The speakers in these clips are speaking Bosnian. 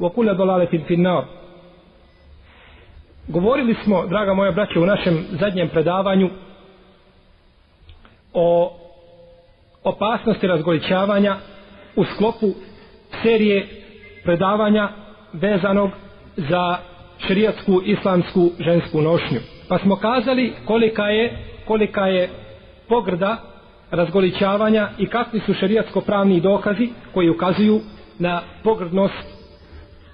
وكل ضلالة في النار Govorili smo, draga moja braća, u našem zadnjem predavanju o opasnosti razgoličavanja u sklopu serije predavanja vezanog za šerijatsku islamsku žensku nošnju. Pa smo kazali kolika je, kolika je pogrda razgoličavanja i kakvi su šerijatsko pravni dokazi koji ukazuju na pogrdnost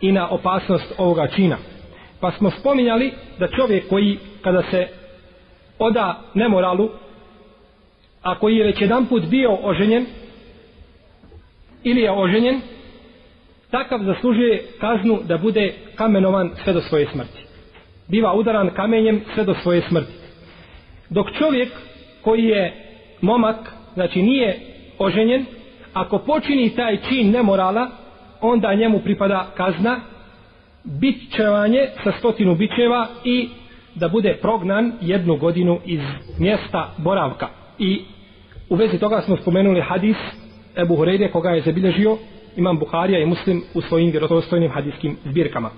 i na opasnost ovoga čina. Pa smo spominjali da čovjek koji kada se oda nemoralu, a koji je već jedan put bio oženjen, ili je oženjen, takav zaslužuje kaznu da bude kamenovan sve do svoje smrti. Biva udaran kamenjem sve do svoje smrti. Dok čovjek koji je momak, znači nije oženjen, ako počini taj čin nemorala, onda njemu pripada kazna bićevanje sa stotinu bićeva i da bude prognan jednu godinu iz mjesta boravka. I u vezi toga smo spomenuli hadis Ebu Hureyde koga je zabilježio imam Buharija i Muslim u svojim vjerozostojnim hadiskim zbirkama.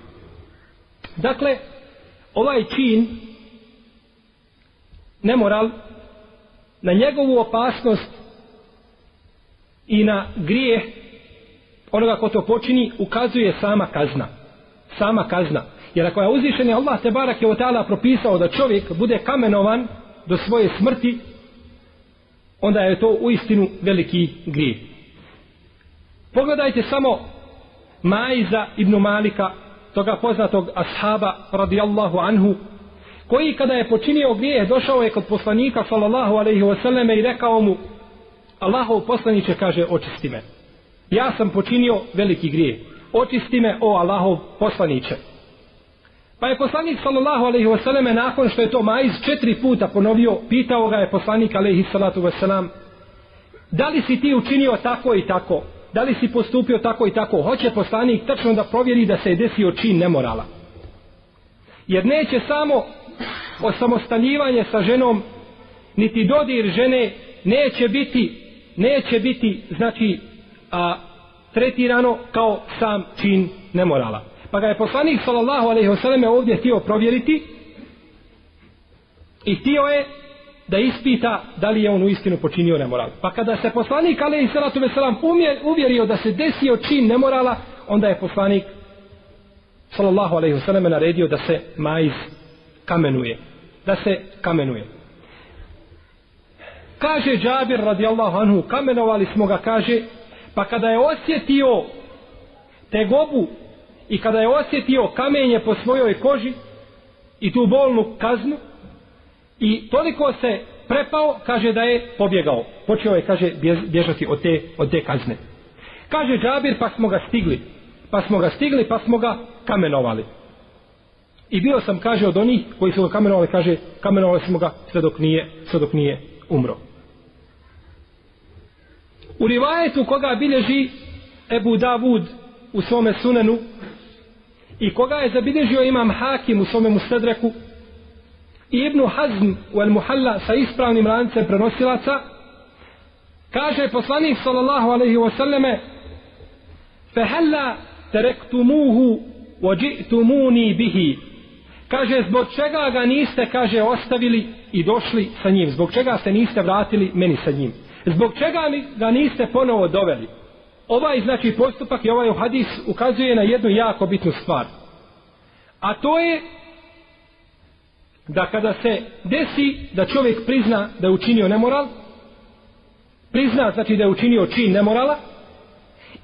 Dakle, ovaj čin nemoral na njegovu opasnost i na grijeh onoga ko to počini ukazuje sama kazna. Sama kazna. Jer ako je uzvišen Allah te barak je otala propisao da čovjek bude kamenovan do svoje smrti onda je to u istinu veliki grije pogledajte samo Majza ibn Malika toga poznatog ashaba radijallahu anhu koji kada je počinio grijeh došao je kod poslanika sallallahu alaihi wasallam i rekao mu Allahov poslaniće kaže očisti me ja sam počinio veliki grije. Očisti me, o Allahov poslaniće. Pa je poslanik sallallahu alaihi wasallam nakon što je to majz četiri puta ponovio, pitao ga je poslanik alaihi salatu wasallam, da li si ti učinio tako i tako? Da li si postupio tako i tako? Hoće poslanik tačno da provjeri da se je desio čin nemorala. Jer neće samo osamostaljivanje sa ženom, niti dodir žene, neće biti, neće biti, znači, a, tretirano kao sam čin nemorala. Pa ga je poslanik sallallahu alejhi ve selleme ovdje htio provjeriti i htio je da ispita da li je on uistinu počinio nemoral. Pa kada se poslanik alejhi salatu ve selam uvjerio da se desio čin nemorala, onda je poslanik sallallahu alejhi ve selleme naredio da se majz kamenuje. Da se kamenuje. Kaže Džabir radijallahu anhu, kamenovali smo ga, kaže, Pa kada je osjetio tegobu i kada je osjetio kamenje po svojoj koži i tu bolnu kaznu i toliko se prepao, kaže da je pobjegao. Počeo je, kaže, bježati od te, od te kazne. Kaže Džabir, pa smo ga stigli. Pa smo ga stigli, pa smo ga kamenovali. I bio sam, kaže, od onih koji su ga kamenovali, kaže, kamenovali smo ga sve dok nije, sve dok nije umro. U rivajetu koga bilježi Ebu Davud u svome sunenu i koga je zabilježio imam Hakim u svome Mustadreku i Ibnu Hazm u El Muhalla sa ispravnim lancem prenosilaca kaže poslanik sallallahu alaihi wasallame fehalla terektumuhu ođi'tumuni bihi Kaže, zbog čega ga niste, kaže, ostavili i došli sa njim? Zbog čega se niste vratili meni sa njim? Zbog čega mi ga niste ponovo doveli? Ovaj, znači, postupak i ovaj hadis ukazuje na jednu jako bitnu stvar. A to je da kada se desi da čovjek prizna da je učinio nemoral, prizna znači da je učinio čin nemorala,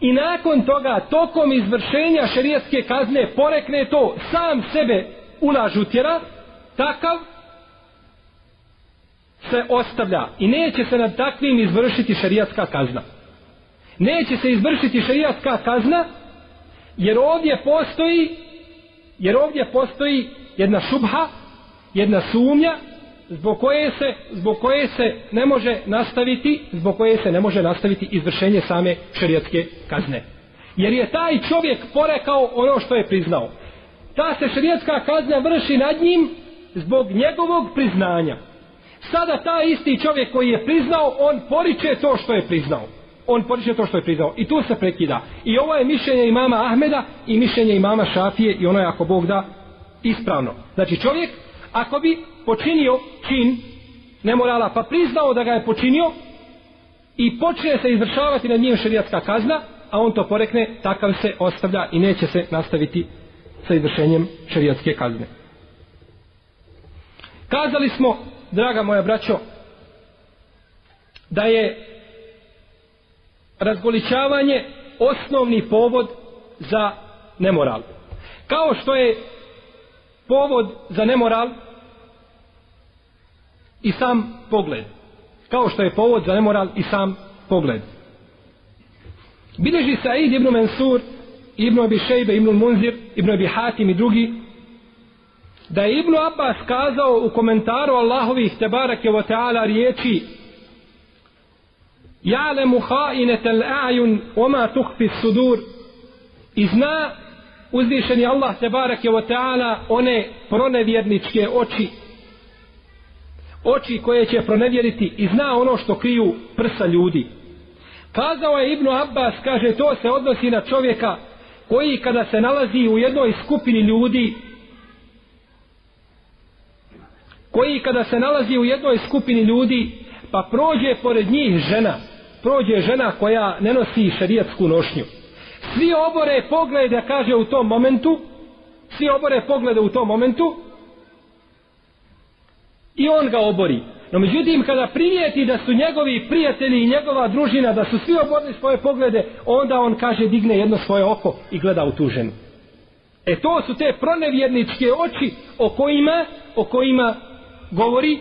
i nakon toga tokom izvršenja šerijatske kazne porekne to sam sebe ulažu tjera, takav se ostavlja i neće se nad takvim izvršiti šerijatska kazna. Neće se izvršiti šerijatska kazna jer ovdje postoji jer ovdje postoji jedna šubha, jedna sumnja zbog koje se zbog koje se ne može nastaviti zbog koje se ne može nastaviti izvršenje same šerijatske kazne. Jer je taj čovjek porekao ono što je priznao ta se šerijatska kazna vrši nad njim zbog njegovog priznanja. Sada ta isti čovjek koji je priznao, on poriče to što je priznao. On poriče to što je priznao. I tu se prekida. I ovo je mišljenje imama Ahmeda i mišljenje imama Šafije i ono je ako Bog da ispravno. Znači čovjek, ako bi počinio čin nemorala, pa priznao da ga je počinio i počne se izvršavati nad njim šerijatska kazna, a on to porekne, takav se ostavlja i neće se nastaviti sa izvršenjem šerijatske kazne. Kazali smo, draga moja braćo, da je razgoličavanje osnovni povod za nemoral. Kao što je povod za nemoral i sam pogled. Kao što je povod za nemoral i sam pogled. Bileži Said ibn Mansur Ibn Abi Šejbe, Ibn Munzir, Ibn Abi Hatim i drugi, da je Ibn Abbas kazao u komentaru Allahovih tebarake wa ta'ala riječi Ja'lemu ha'inet l'a'jun oma tuhfi sudur i zna uzvišeni Allah tebarake wa ta'ala one pronevjerničke oči oči koje će pronevjeriti i zna ono što kriju prsa ljudi. Kazao je Ibn Abbas, kaže, to se odnosi na čovjeka koji kada se nalazi u jednoj skupini ljudi koji kada se nalazi u jednoj skupini ljudi pa prođe pored njih žena prođe žena koja ne nosi šarijatsku nošnju svi obore poglede kaže u tom momentu svi obore poglede u tom momentu i on ga obori No međutim, kada primijeti da su njegovi prijatelji i njegova družina, da su svi oborili svoje poglede, onda on kaže, digne jedno svoje oko i gleda u tu ženu. E to su te pronevjerničke oči o kojima, o kojima govori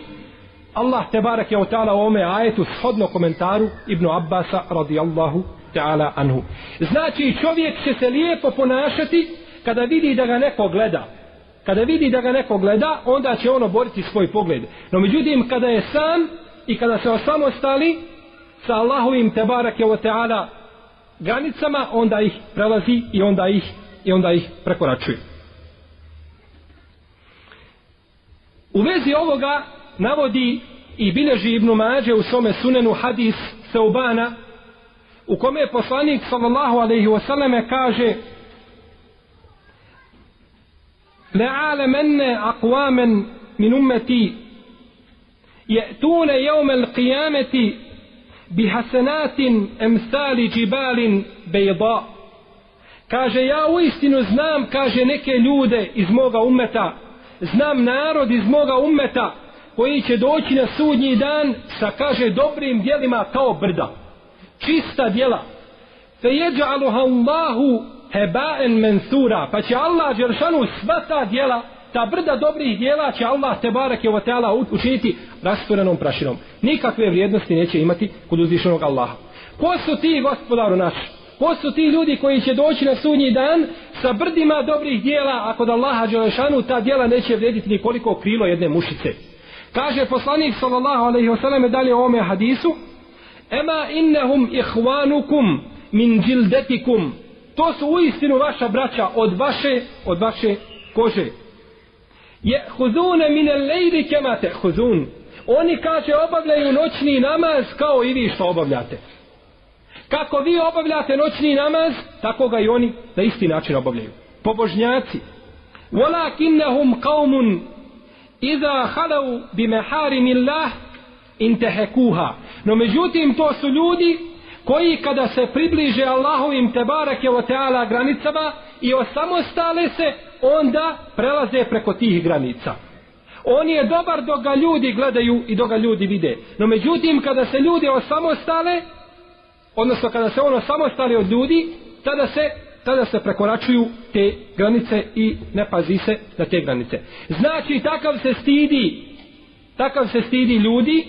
Allah te barak je o ta'ala u ome ajetu shodno komentaru Ibnu Abbasa radijallahu ta'ala anhu. Znači čovjek će se lijepo ponašati kada vidi da ga neko gleda kada vidi da ga neko gleda, onda će ono boriti svoj pogled. No međutim, kada je sam i kada se osamostali sa Allahovim tebarak je o ta'ala granicama, onda ih prelazi i onda ih, i onda ih prekoračuje. U vezi ovoga navodi i bileži Ibnu Mađe u svome sunenu hadis Seubana u kome je poslanik sallallahu alaihi wasallam kaže لعالمن أقواما من أمتي يأتون يوم القيامة بحسنات أمثال جبال بيضاء kaže ja u istinu znam kaže neke ljude iz moga umeta znam narod iz moga umeta koji će doći na sudnji dan sa kaže dobrim dijelima kao brda čista djela fe jeđaluha Allahu hebaen mensura, pa će Allah Đeršanu sva ta dijela, ta brda dobrih dijela će Allah te barak je o teala učiniti rasturenom prašinom. Nikakve vrijednosti neće imati kod uzvišenog Allaha. Ko su ti gospodaru naši? Ko su ti ljudi koji će doći na sudnji dan sa brdima dobrih dijela, a kod Allaha Đelešanu ta dijela neće vrijediti nikoliko krilo jedne mušice. Kaže poslanik sallallahu alaihi wasallam dalje o ome hadisu, Ema innehum ihvanukum min džildetikum to su u istinu vaša braća od vaše od vaše kože. Je huzune mine lejdi kemate huzun oni kaže obavljaju noćni namaz kao i vi što obavljate kako vi obavljate noćni namaz tako ga i oni na isti način obavljaju pobožnjaci Walakinnahum qaumun idha halau bi meharimillah intehekuha. No međutim to su ljudi koji kada se približe Allahovim tebarake o teala granicama i osamostale se, onda prelaze preko tih granica. On je dobar dok ga ljudi gledaju i dok ga ljudi vide. No međutim, kada se ljudi osamostale, odnosno kada se ono samostali od ljudi, tada se tada se prekoračuju te granice i ne pazi se na te granice. Znači, takav se stidi, takav se stidi ljudi,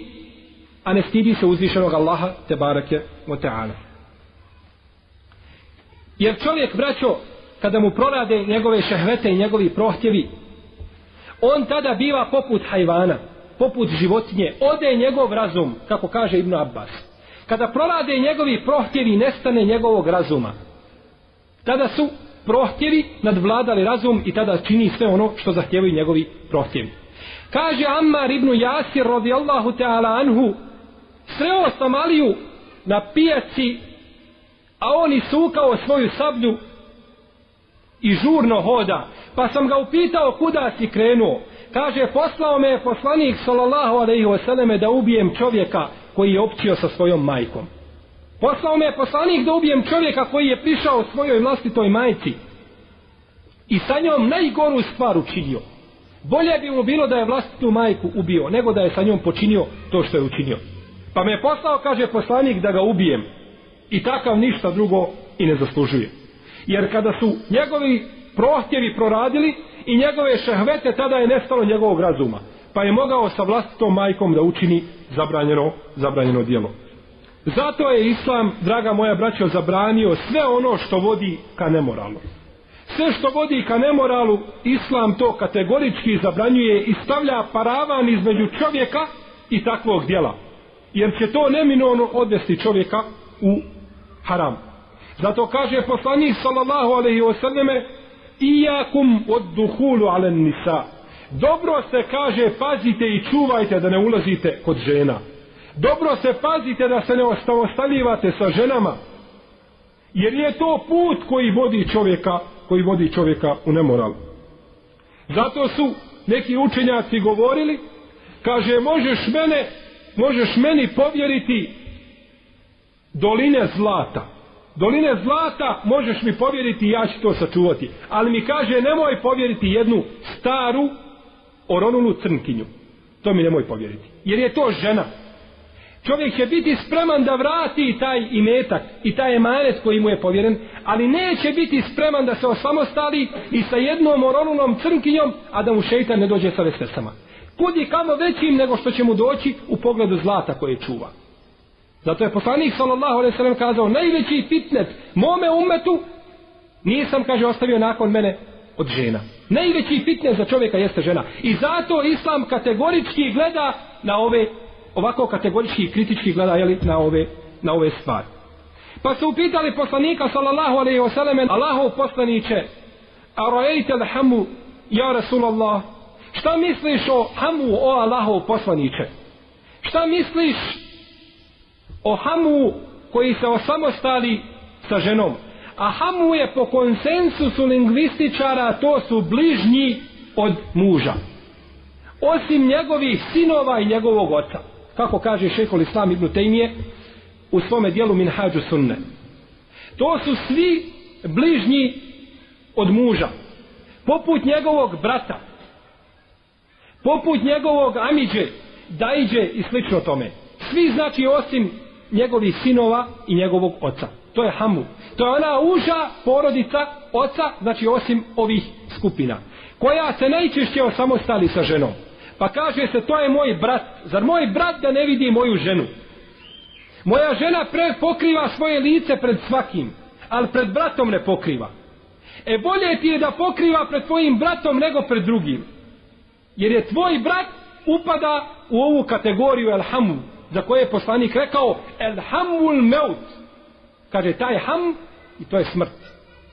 a ne stidi se uzvišenog Allaha, te barake o. Jer čovjek, braćo, kada mu prorade njegove šehvete i njegovi prohtjevi, on tada biva poput hajvana, poput životinje, ode njegov razum, kako kaže Ibn Abbas. Kada prorade njegovi prohtjevi, nestane njegovog razuma. Tada su prohtjevi nadvladali razum i tada čini sve ono što zahtjevaju njegovi prohtjevi. Kaže Ammar ibn Jasir radijallahu ta'ala anhu, sreo sam Aliju na pijaci, a on isukao svoju sablju i žurno hoda. Pa sam ga upitao kuda si krenuo. Kaže, poslao me poslanik sallallahu alaihi wasallam da ubijem čovjeka koji je općio sa svojom majkom. Poslao me poslanik da ubijem čovjeka koji je prišao svojoj vlastitoj majci i sa njom najgoru stvar učinio. Bolje bi mu bilo da je vlastitu majku ubio, nego da je sa njom počinio to što je učinio. Pa me je poslao, kaže poslanik, da ga ubijem. I takav ništa drugo i ne zaslužuje. Jer kada su njegovi prohtjevi proradili i njegove šehvete, tada je nestalo njegovog razuma. Pa je mogao sa vlastitom majkom da učini zabranjeno, zabranjeno dijelo. Zato je Islam, draga moja braćo, zabranio sve ono što vodi ka nemoralu. Sve što vodi ka nemoralu, Islam to kategorički zabranjuje i stavlja paravan između čovjeka i takvog dijela. Jer će to neminovno odvesti čovjeka u haram. Zato kaže poslanik sallallahu alaihi wasallame Iyakum od duhulu alen nisa. Dobro se kaže pazite i čuvajte da ne ulazite kod žena. Dobro se pazite da se ne ostaljivate sa ženama. Jer je to put koji vodi čovjeka, koji vodi čovjeka u nemoral. Zato su neki učenjaci govorili, kaže, možeš mene, možeš meni povjeriti doline zlata. Doline zlata možeš mi povjeriti ja ću to sačuvati. Ali mi kaže, nemoj povjeriti jednu staru oronulu crnkinju. To mi nemoj povjeriti. Jer je to žena čovjek će biti spreman da vrati taj imetak i taj emanet koji mu je povjeren, ali neće biti spreman da se osamostali i sa jednom oronulom crnkinjom, a da mu šeitan ne dođe sa vesvesama. Kud je kamo većim nego što će mu doći u pogledu zlata koje čuva. Zato je poslanik sallallahu alejhi ve sellem kazao, najveći fitnet mome umetu nisam, kaže, ostavio nakon mene od žena. Najveći fitne za čovjeka jeste žena. I zato islam kategorički gleda na ove ovako kategorički i kritički gleda jeli, na ove na ove stvari. Pa su upitali poslanika sallallahu alejhi ve sellem Allahov poslanice a rajte hamu ja Rasulullah šta misliš o hamu o Allahov poslanice šta misliš o hamu koji se osamostali sa ženom a hamu je po konsensusu lingvističara to su bližnji od muža osim njegovih sinova i njegovog oca kako kaže šehol Islam ibn Tejmije u svome dijelu Minhađu Sunne. To su svi bližnji od muža, poput njegovog brata, poput njegovog amiđe, dajđe i slično tome. Svi znači osim njegovih sinova i njegovog oca. To je Hamu. To je ona uža porodica oca, znači osim ovih skupina, koja se najčešće osamostali sa ženom. Pa kaže se, to je moj brat. Zar moj brat da ne vidi moju ženu? Moja žena pre pokriva svoje lice pred svakim, ali pred bratom ne pokriva. E bolje ti je da pokriva pred tvojim bratom nego pred drugim. Jer je tvoj brat upada u ovu kategoriju elhamu, za koje je poslanik rekao elhamul meut. Kaže, taj ham i to je smrt.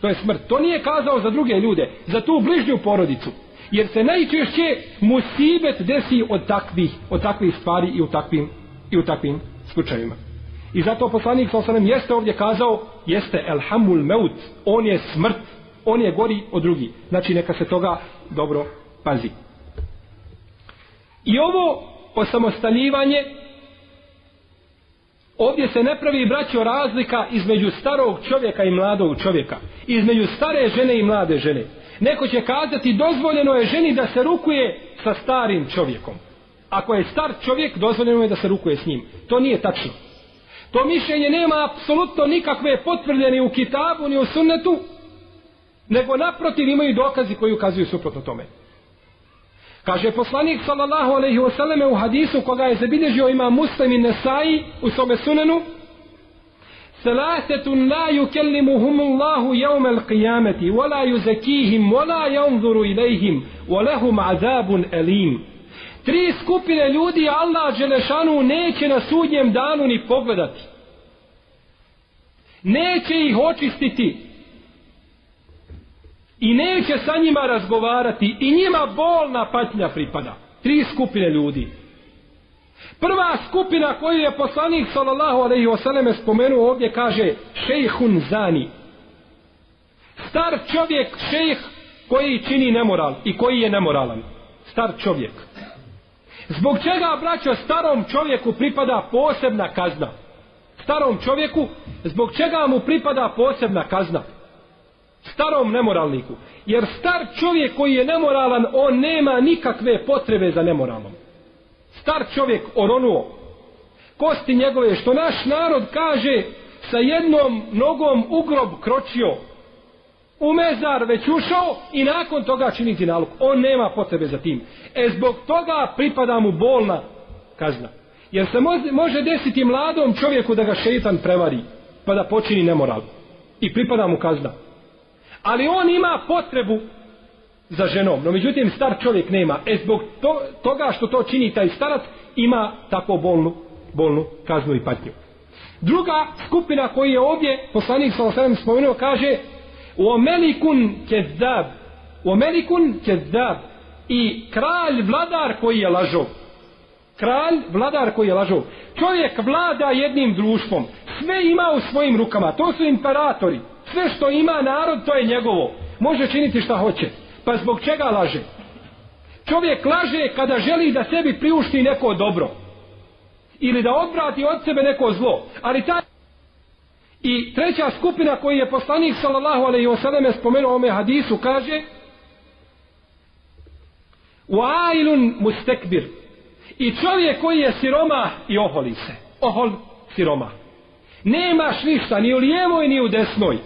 To je smrt. To nije kazao za druge ljude, za tu bližnju porodicu jer se najčešće musibet desi od takvih, od takvih stvari i u takvim, i u takvim slučajima. I zato poslanik sa osanem jeste ovdje kazao, jeste elhamul meut, on je smrt, On je gori od drugi. Znači neka se toga dobro pazi. I ovo osamostaljivanje ovdje se ne pravi braćo razlika između starog čovjeka i mladog čovjeka. Između stare žene i mlade žene. Neko će kazati dozvoljeno je ženi da se rukuje sa starim čovjekom. Ako je star čovjek, dozvoljeno je da se rukuje s njim. To nije tačno. To mišljenje nema apsolutno nikakve potvrdljene u kitabu ni u sunnetu, nego naprotiv imaju dokazi koji ukazuju suprotno tome. Kaže poslanik sallallahu alejhi ve selleme u hadisu koga je zabilježio ima Muslim i Nesai u svome sunenu Salasetun la yukallimuhum Allahu yawm al-qiyamati wa la yuzakkihim wa la yanzuru ilayhim wa lahum azabun alim. Tri skupine ljudi Allah dželešanu neće na sudnjem danu ni pogledati. Neće ih očistiti i neće sa njima razgovarati i njima bolna patnja pripada. Tri skupine ljudi. Prva skupina koju je poslanik sallallahu alejhi ve selleme spomenuo ovdje kaže šejhun zani. Star čovjek šejh koji čini nemoral i koji je nemoralan. Star čovjek. Zbog čega braćo starom čovjeku pripada posebna kazna? Starom čovjeku zbog čega mu pripada posebna kazna? Starom nemoralniku. Jer star čovjek koji je nemoralan, on nema nikakve potrebe za nemoralnom. Star čovjek oronuo, kosti njegove, što naš narod kaže, sa jednom nogom u grob kročio, u mezar već ušao i nakon toga čini nalog. On nema potrebe za tim. E zbog toga pripada mu bolna kazna. Jer se može desiti mladom čovjeku da ga šeitan prevari, pa da počini nemoral. I pripada mu kazna ali on ima potrebu za ženom, no međutim star čovjek nema. E zbog to, toga što to čini taj starac, ima tako bolnu, bolnu kaznu i patnju. Druga skupina koji je ovdje, poslanik sa osrem spomenuo, kaže u omelikun kezdab, u omelikun kezdab i kralj vladar koji je lažov. Kralj vladar koji je lažov. Čovjek vlada jednim društvom, sve ima u svojim rukama, to su imperatori. Sve što ima narod, to je njegovo. Može činiti šta hoće. Pa zbog čega laže? Čovjek laže kada želi da sebi priušti neko dobro. Ili da odvrati od sebe neko zlo. Ali ta... I treća skupina koji je poslanik sallallahu alejhi ve selleme spomenuo ome hadisu kaže Wailun mustekbir I čovjek koji je siroma i oholi se. Ohol siroma. Nemaš ništa ni u lijevoj ni u desnoj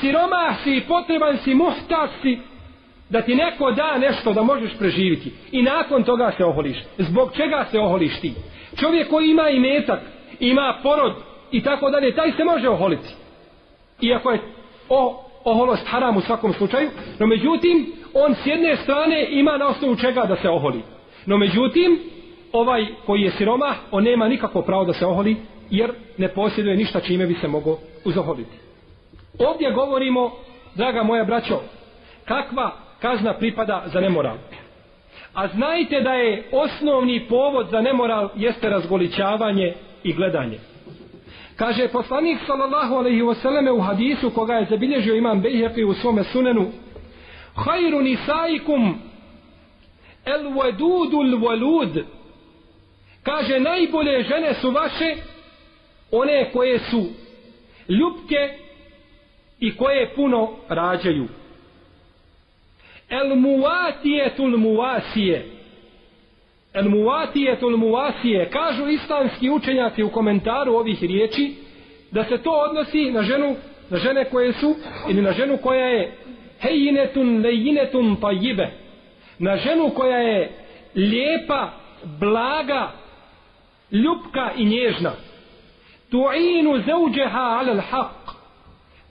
siromah si i potreban si muhtač si da ti neko da nešto da možeš preživiti. I nakon toga se oholiš. Zbog čega se oholiš ti? Čovjek koji ima i metak ima porod i tako dalje taj se može oholiti. Iako je o, oholost haram u svakom slučaju no međutim on s jedne strane ima na osnovu čega da se oholi. No međutim ovaj koji je siromah on nema nikako pravo da se oholi jer ne posjeduje ništa čime bi se mogo uzoholiti. Ovdje govorimo, draga moja braćo, kakva kazna pripada za nemoral. A znajte da je osnovni povod za nemoral jeste razgoličavanje i gledanje. Kaže poslanik sallallahu alejhi ve selleme u hadisu koga je zabilježio imam Bejheqi u svome sunenu "Khairu nisaikum el-wadudul walud kaže najbolje žene su vaše one koje su ljubke i koje puno rađaju. El muatijetul muasije. El muatijetul muasije. Kažu islamski učenjaci u komentaru ovih riječi da se to odnosi na ženu na žene koje su ili na ženu koja je hejinetun lejinetun tajibe. Na ženu koja je lijepa, blaga, ljubka i nježna. Tu'inu zauđeha alal haq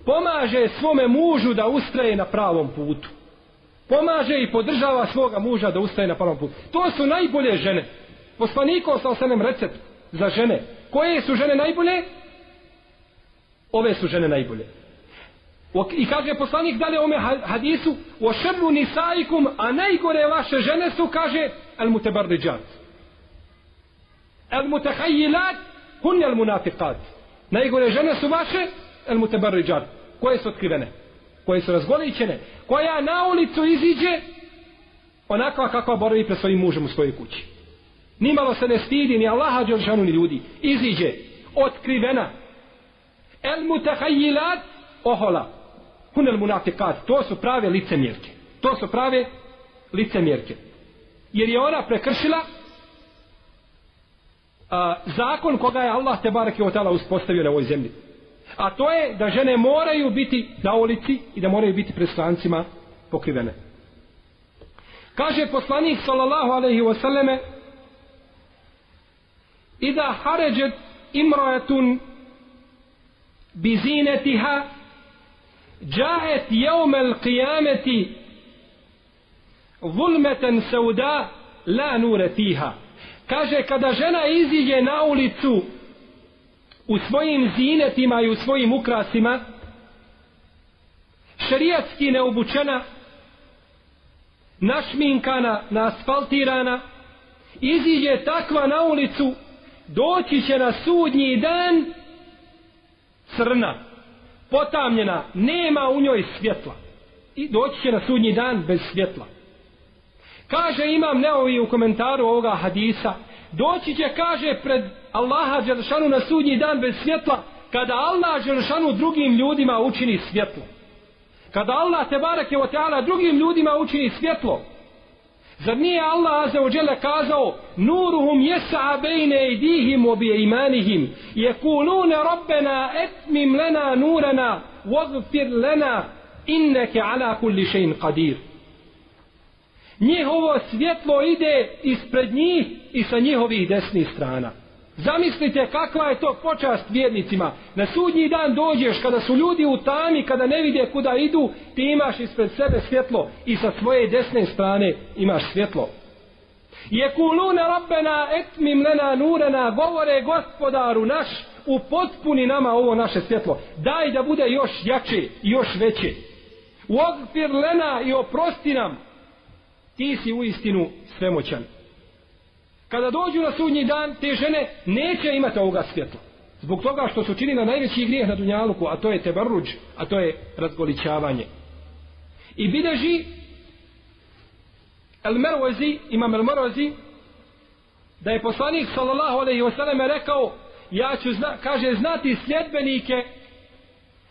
pomaže svome mužu da ustraje na pravom putu. Pomaže i podržava svoga muža da ustaje na pravom putu. To su najbolje žene. Poslaniko sa osanem recept za žene. Koje su žene najbolje? Ove su žene najbolje. I kaže poslanik dalje ome hadisu o šrlu nisaikum, a najgore vaše žene su, kaže, el mutebardiđat. El mutehajilat, hun el munafiqat. Najgore žene su vaše, el mutebarriđat, koje su otkrivene. koje su razgoličene, koja na ulicu iziđe onakva kakva boravi pred svojim mužem u svojoj kući. Nimalo se ne stidi ni Allaha Đelšanu ni ljudi. Iziđe, otkrivena. El mutahajilat ohola. Hunel munafikat. To su prave licemjerke. To su prave licemjerke. Jer je ona prekršila a, zakon koga je Allah te barake o tala uspostavio na ovoj zemlji. A to je da žene moraju biti na ulici i da moraju biti pred strancima pokrivene. Kaže poslanik sallallahu alaihi wasallame Ida haređet imroetun bizinetiha džahet jeumel qijameti vulmeten sauda la nure fiha kaže kada žena iziđe na ulicu u svojim zinetima i u svojim ukrasima šerijatski neobučena našminkana, naasfaltirana iziđe takva na ulicu doći će na sudnji dan crna potamljena nema u njoj svjetla. I doći će na sudnji dan bez svjetla. Kaže imam neovi u komentaru ovoga hadisa, doći će, kaže, pred Allaha Đelšanu na sudnji dan bez svjetla, kada Allah Đelšanu drugim ljudima učini svjetlo. Kada Allah te barake o teala drugim ljudima učini svjetlo. Zar nije Allah Azza wa Jalla kazao Nuruhum jesa bejne idihim obje imanihim Jekulune Rabbena etmim lena nurana Vogfir lena Inneke ala kulli šein qadir njihovo svjetlo ide ispred njih i sa njihovih desnih strana. Zamislite kakva je to počast vjernicima. Na sudnji dan dođeš kada su ljudi u tami, kada ne vide kuda idu, ti imaš ispred sebe svjetlo i sa svoje desne strane imaš svjetlo. Jekulune rabbena etmim lena nurena, govore gospodaru naš, upotpuni nama ovo naše svjetlo. Daj da bude još jače i još veće. Uogfir lena i oprosti nam, ti si u istinu svemoćan. Kada dođu na sudnji dan, te žene neće imati ovoga svjetla. Zbog toga što su činili najveći grijeh na Dunjaluku, a to je tebarruđ, a to je razgoličavanje. I bideži El Mervozi, imam El Mervozi, da je poslanik sallallahu alaihi wa sallam rekao, ja ću, zna, kaže, znati sljedbenike,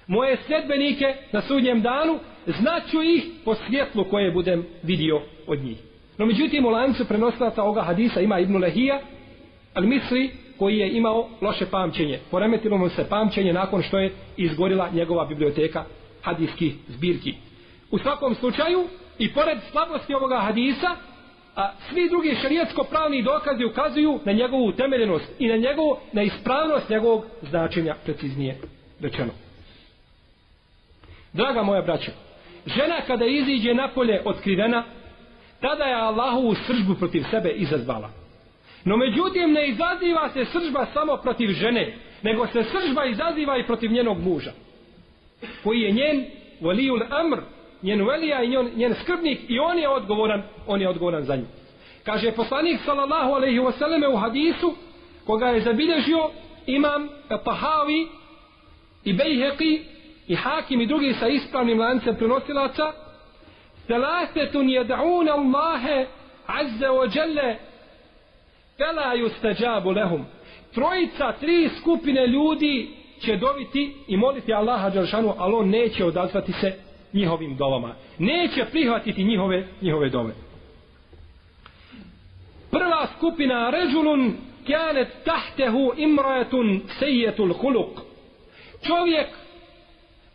moje sljedbenike na sudnjem danu, znaću ih po svjetlu koje budem vidio od njih. No međutim u lancu prenoslata ovoga hadisa ima Ibnu Lehija, ali misli koji je imao loše pamćenje. Poremetilo mu se pamćenje nakon što je izgorila njegova biblioteka hadijskih zbirki. U svakom slučaju, i pored slabosti ovoga hadisa, a svi drugi šarijetsko pravni dokazi ukazuju na njegovu utemeljenost i na njegovu, na ispravnost njegovog značenja preciznije rečeno. Draga moja braća, žena kada iziđe napolje otkrivena, tada je Allahovu sržbu protiv sebe izazvala. No međutim ne izaziva se sržba samo protiv žene, nego se sržba izaziva i protiv njenog muža, koji je njen velijul amr, njen velija i njen, njen skrbnik i on je odgovoran, on je odgovoran za nju. Kaže poslanik sallallahu alejhi ve selleme u hadisu, koga je zabilježio imam Tahavi i Bejheqi i Hakim i drugi sa ispravnim lancem prenosilaca, ثلاثة يدعون الله عز وجل فلا يستجاب لهم trojica, tri skupine ljudi će dobiti i moliti Allaha Đaršanu, ali on neće odazvati se njihovim dovama. Neće prihvatiti njihove, njihove dove. Prva skupina, ređulun kjanet tahtehu imrajetun sejetul huluk. Čovjek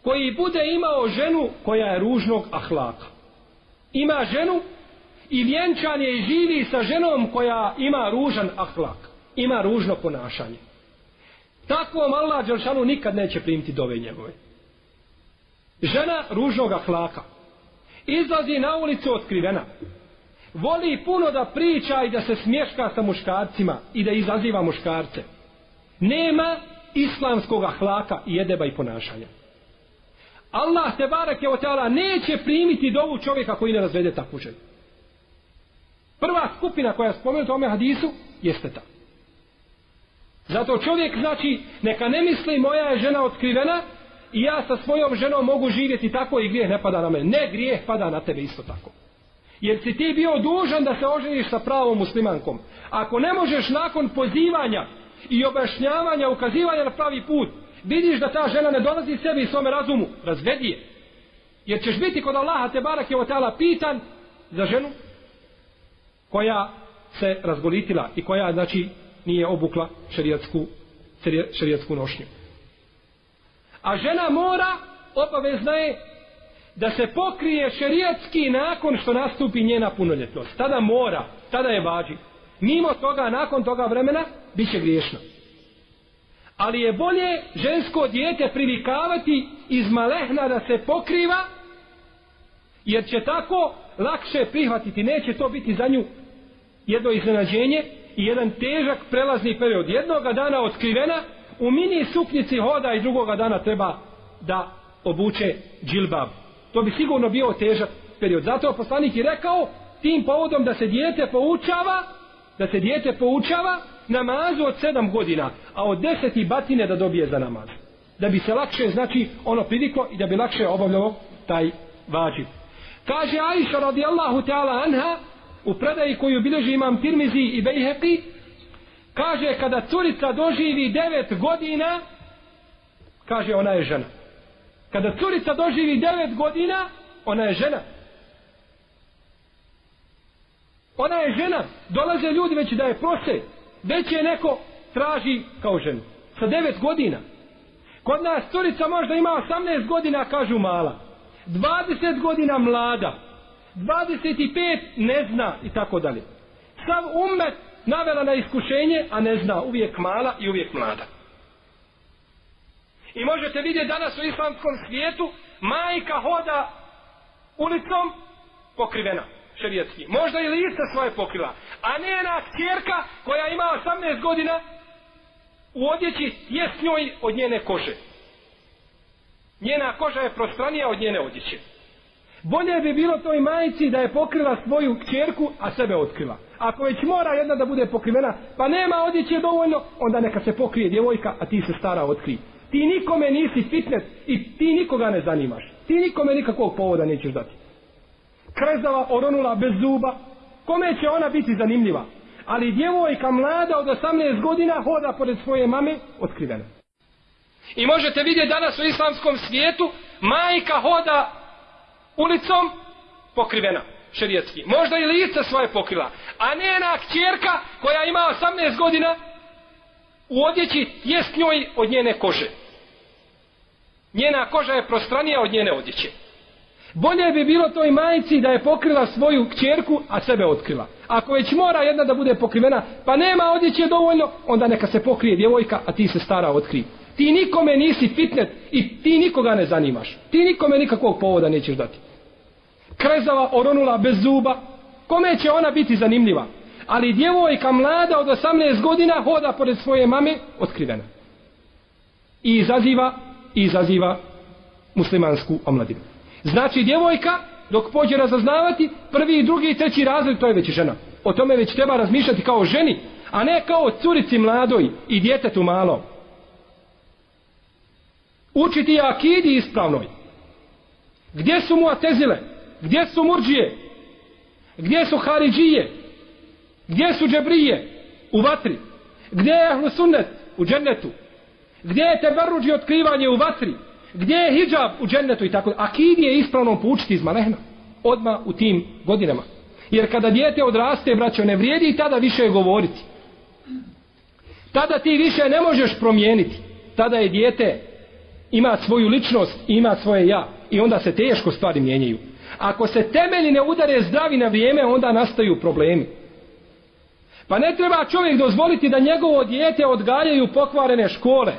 koji bude imao ženu koja je ružnog ahlaka ima ženu i vjenčan je i živi sa ženom koja ima ružan ahlak, ima ružno ponašanje. Takvom Allah Đelšanu nikad neće primiti dove njegove. Žena ružnog ahlaka izlazi na ulicu otkrivena. Voli puno da priča i da se smješka sa muškarcima i da izaziva muškarce. Nema islamskog ahlaka i jedeba i ponašanja. Allah te barake o teala neće primiti dovu čovjeka koji ne razvede takvu ženu. Prva skupina koja je spomenuta u ome hadisu jeste ta. Zato čovjek znači neka ne misli moja je žena otkrivena i ja sa svojom ženom mogu živjeti tako i grijeh ne pada na mene. Ne, grijeh pada na tebe isto tako. Jer si ti bio dužan da se oženiš sa pravom muslimankom. Ako ne možeš nakon pozivanja i objašnjavanja, ukazivanja na pravi put, vidiš da ta žena ne dolazi sebi i svome razumu, razvedi je. Jer ćeš biti kod Allaha te barak je otala pitan za ženu koja se razgolitila i koja znači nije obukla šerijatsku, šerijatsku nošnju. A žena mora, obavezna je, da se pokrije šerijatski nakon što nastupi njena punoljetnost. Tada mora, tada je vađi. Mimo toga, nakon toga vremena, bit će griješno. Ali je bolje žensko dijete privikavati iz malehna da se pokriva, jer će tako lakše prihvatiti. Neće to biti za nju jedno iznenađenje i jedan težak prelazni period. Jednoga dana otkrivena, u mini suknici hoda i drugoga dana treba da obuče džilbab. To bi sigurno bio težak period. Zato je poslanik i rekao tim povodom da se dijete poučava da se dijete poučava namazu od sedam godina, a od deseti batine da dobije za namaz. Da bi se lakše, znači, ono priviklo i da bi lakše obavljalo taj vađiv. Kaže Aisha radijallahu ta'ala anha u predaji koju bilježi imam Tirmizi i Bejheqi kaže kada curica doživi devet godina kaže ona je žena kada curica doživi devet godina ona je žena ona je žena dolaze ljudi već da je prose već je neko traži kao ženu. Sa devet godina. Kod nas curica možda ima 18 godina kažu mala. 20 godina mlada. 25 ne zna i tako dalje. Sav umet navela na iskušenje, a ne zna. Uvijek mala i uvijek mlada. I možete vidjeti danas u islamskom svijetu, majka hoda ulicom pokrivena, šerijetski. Možda i lice svoje pokrila. A ne na kjerka koja ima 18 godina u odjeći je s njoj od njene kože. Njena koža je prostranija od njene odjeće. Bolje bi bilo toj majici da je pokrila svoju kćerku, a sebe otkrila. Ako već mora jedna da bude pokrivena, pa nema odjeće dovoljno, onda neka se pokrije djevojka, a ti se stara otkri. Ti nikome nisi fitnet i ti nikoga ne zanimaš. Ti nikome nikakvog povoda nećeš dati. Krezava, oronula, bez zuba. Kome će ona biti zanimljiva? Ali djevojka mlada od 18 godina hoda pored svoje mame otkrivena. I možete vidjeti danas u islamskom svijetu, majka hoda ulicom pokrivena šerijetski. Možda i lice svoje pokrila. A ne na kćerka koja ima 18 godina u odjeći jest s njoj od njene kože. Njena koža je prostranija od njene odjeće. Bolje bi bilo toj majici da je pokrila svoju kćerku, a sebe otkrila. Ako već mora jedna da bude pokrivena, pa nema odjeće dovoljno, onda neka se pokrije djevojka, a ti se stara otkri. Ti nikome nisi fitnet i ti nikoga ne zanimaš. Ti nikome nikakvog povoda nećeš dati krezava, oronula bez zuba, kome će ona biti zanimljiva? Ali djevojka mlada od 18 godina hoda pored svoje mame otkrivena. I izaziva, i izaziva muslimansku omladinu. Znači djevojka, dok pođe razaznavati, prvi, drugi i treći razred, to je već žena. O tome već treba razmišljati kao ženi, a ne kao curici mladoj i djetetu malo. Učiti akidi ispravnoj. Gdje su mu atezile? Gdje su murđije? Gdje su haridžije? Gdje su džebrije? U vatri. Gdje je ahlu sunnet? U džennetu. Gdje je tebaruđi otkrivanje u vatri? Gdje je hijab u džennetu i tako? Akid je ispravno poučiti iz malehna. Odma u tim godinama. Jer kada dijete odraste, braćo, ne vrijedi i tada više govoriti. Tada ti više ne možeš promijeniti. Tada je dijete ima svoju ličnost i ima svoje ja. I onda se teško stvari mijenjaju. Ako se temelji ne udare zdravi na vrijeme, onda nastaju problemi. Pa ne treba čovjek dozvoliti da njegovo dijete odgajaju pokvarene škole.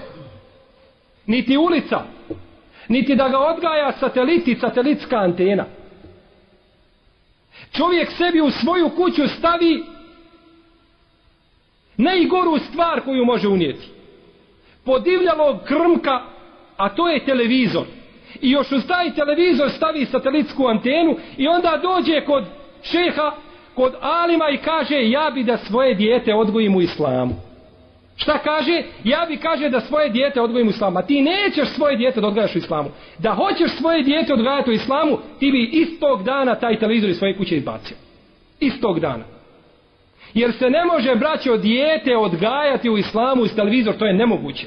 Niti ulica. Niti da ga odgaja sateliti, satelitska antena. Čovjek sebi u svoju kuću stavi najgoru stvar koju može unijeti. Podivljalo krmka, a to je televizor i još uz taj televizor stavi satelitsku antenu i onda dođe kod šeha, kod alima i kaže ja bi da svoje dijete odgojim u islamu. Šta kaže? Ja bi kaže da svoje dijete odgojim u islamu. A ti nećeš svoje dijete da odgajaš u islamu. Da hoćeš svoje dijete odgajati u islamu, ti bi istog dana taj televizor iz svoje kuće izbacio. Istog dana. Jer se ne može braće dijete odgajati u islamu iz televizor, to je nemoguće.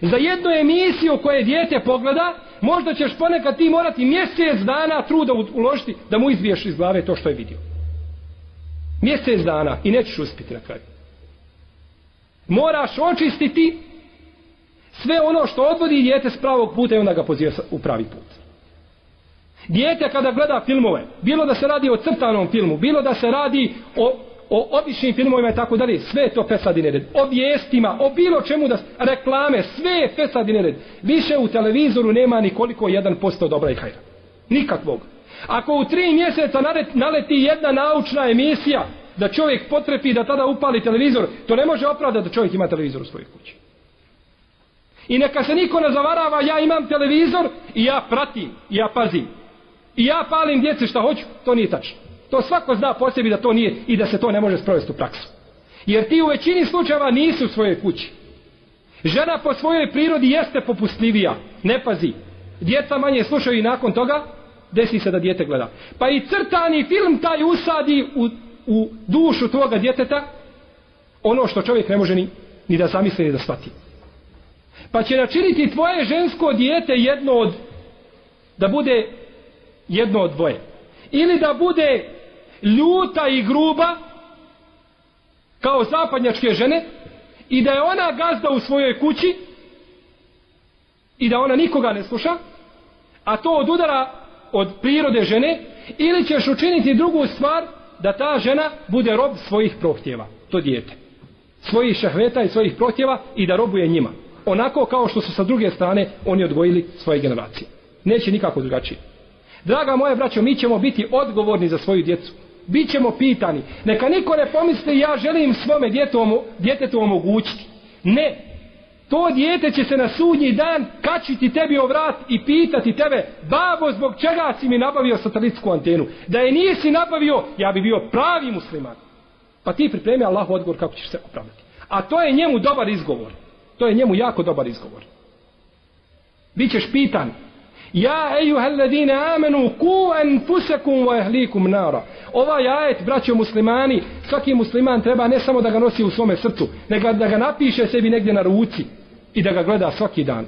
Za jednu emisiju koje dijete pogleda, možda ćeš ponekad ti morati mjesec dana truda uložiti da mu izbiješ iz glave to što je vidio. Mjesec dana i nećeš uspjeti na kraju. Moraš očistiti sve ono što odvodi dijete s pravog puta i onda ga poziva u pravi put. Dijete kada gleda filmove, bilo da se radi o crtanom filmu, bilo da se radi o, o običnim filmovima i tako dalje, sve je to fesadine red. O vijestima, o bilo čemu da reklame, sve je fesadine red. Više u televizoru nema ni koliko 1% dobra i hajra. Nikakvog. Ako u tri mjeseca naleti jedna naučna emisija, da čovjek potrepi da tada upali televizor, to ne može opravdati da čovjek ima televizor u svojoj kući. I neka se niko ne zavarava, ja imam televizor i ja pratim, i ja pazim. I ja palim djece šta hoću, to nije tačno. To svako zna po sebi da to nije i da se to ne može sprovesti u praksu. Jer ti u većini slučajeva nisu u svojoj kući. Žena po svojoj prirodi jeste popustljivija, ne pazi. Djeca manje slušaju i nakon toga desi se da djete gleda. Pa i crtani film taj usadi u, u dušu tvoga djeteta ono što čovjek ne može ni, ni da zamisli ni da shvati. Pa će načiniti tvoje žensko dijete jedno od da bude jedno od dvoje. Ili da bude ljuta i gruba kao zapadnjačke žene i da je ona gazda u svojoj kući i da ona nikoga ne sluša a to od udara od prirode žene ili ćeš učiniti drugu stvar da ta žena bude rob svojih prohtjeva to dijete svojih šahveta i svojih prohtjeva i da robuje njima onako kao što su sa druge strane oni odgojili svoje generacije neće nikako drugačije Draga moja braćo, mi ćemo biti odgovorni za svoju djecu. Bićemo pitani. Neka niko ne pomisli ja želim svome djetu, djetetu omogućiti. Ne. To dijete će se na sudnji dan kačiti tebi o vrat i pitati tebe, babo, zbog čega si mi nabavio satelitsku antenu? Da je nisi nabavio, ja bi bio pravi musliman. Pa ti pripremi Allahu odgovor kako ćeš se opravdati. A to je njemu dobar izgovor. To je njemu jako dobar izgovor. Bićeš pitan, Ja ejuhalladine amenu ku enfusekum wa ehlikum nara. Ovaj ajet, braćo muslimani, svaki musliman treba ne samo da ga nosi u svome srcu, nego da ga napiše sebi negdje na ruci i da ga gleda svaki dan.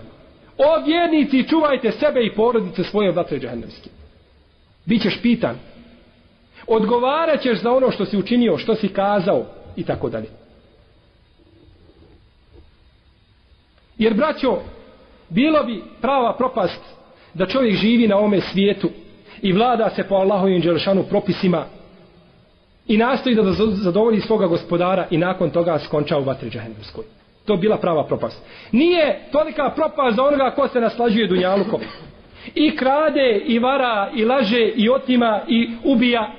O vjernici, čuvajte sebe i porodice svoje vatre džahennemske. Bićeš pitan. Odgovaraćeš za ono što si učinio, što si kazao i tako dalje. Jer, braćo, bilo bi prava propast da čovjek živi na ome svijetu i vlada se po Allahovim dželšanu propisima i nastoji da zadovolji svoga gospodara i nakon toga skonča u vatri džahennemskoj. To bila prava propast. Nije tolika propast za onoga ko se naslađuje dunjalukom. I krade, i vara, i laže, i otima, i ubija.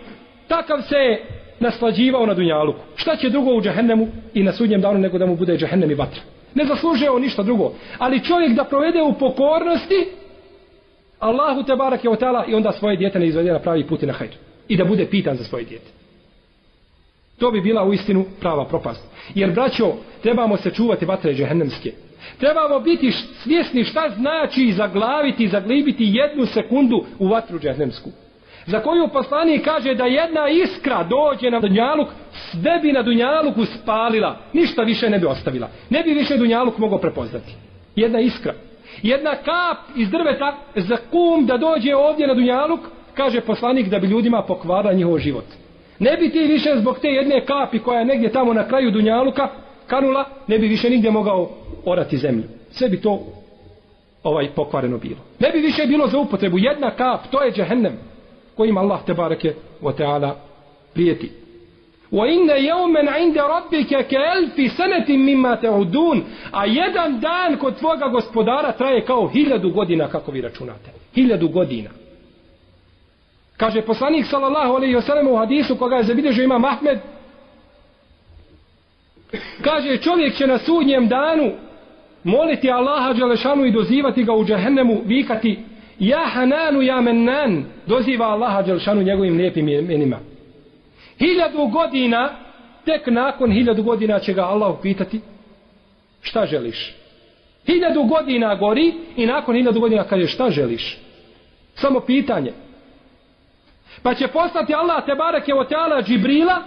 Takav se naslađivao na dunjaluku. Šta će drugo u džahennemu i na sudnjem danu nego da mu bude džahennem i vatra? Ne zaslužuje on ništa drugo. Ali čovjek da provede u pokornosti, Allahu te barak je o i onda svoje djete ne izvede na pravi put i na hajdu. I da bude pitan za svoje djete. To bi bila u istinu prava propast. Jer, braćo, trebamo se čuvati vatre džehennemske. Trebamo biti svjesni šta znači zaglaviti, zaglibiti jednu sekundu u vatru džehennemsku. Za koju poslanik kaže da jedna iskra dođe na Dunjaluk, sve bi na Dunjaluku spalila, ništa više ne bi ostavila. Ne bi više Dunjaluk mogao prepoznati. Jedna iskra. Jedna kap iz drveta za kum da dođe ovdje na Dunjaluk, kaže poslanik da bi ljudima pokvara njihov život. Ne bi ti više zbog te jedne kapi koja je negdje tamo na kraju Dunjaluka kanula, ne bi više nigdje mogao orati zemlju. Sve bi to ovaj pokvareno bilo. Ne bi više bilo za upotrebu. Jedna kap, to je džehennem kojim Allah te barake wa ta'ala prijeti. Wa inna yawman 'inda rabbika ka alfi sanatin mimma ta'udun. A jedan dan kod tvoga gospodara traje kao hiljadu godina kako vi računate. Hiljadu godina. Kaže poslanik sallallahu alejhi ve sellem u hadisu koga je zabilježio ima Ahmed Kaže čovjek će na sudnjem danu moliti Allaha dželešanu i dozivati ga u džehennemu vikati Ja Hananu ja Mennan doziva Allaha dželešanu njegovim lijepim imenima hiljadu godina tek nakon hiljadu godina će ga Allah upitati šta želiš. Hiljadu godina gori i nakon hiljadu godina kaže šta želiš. Samo pitanje. Pa će poslati Allah te bareke o teala Džibrila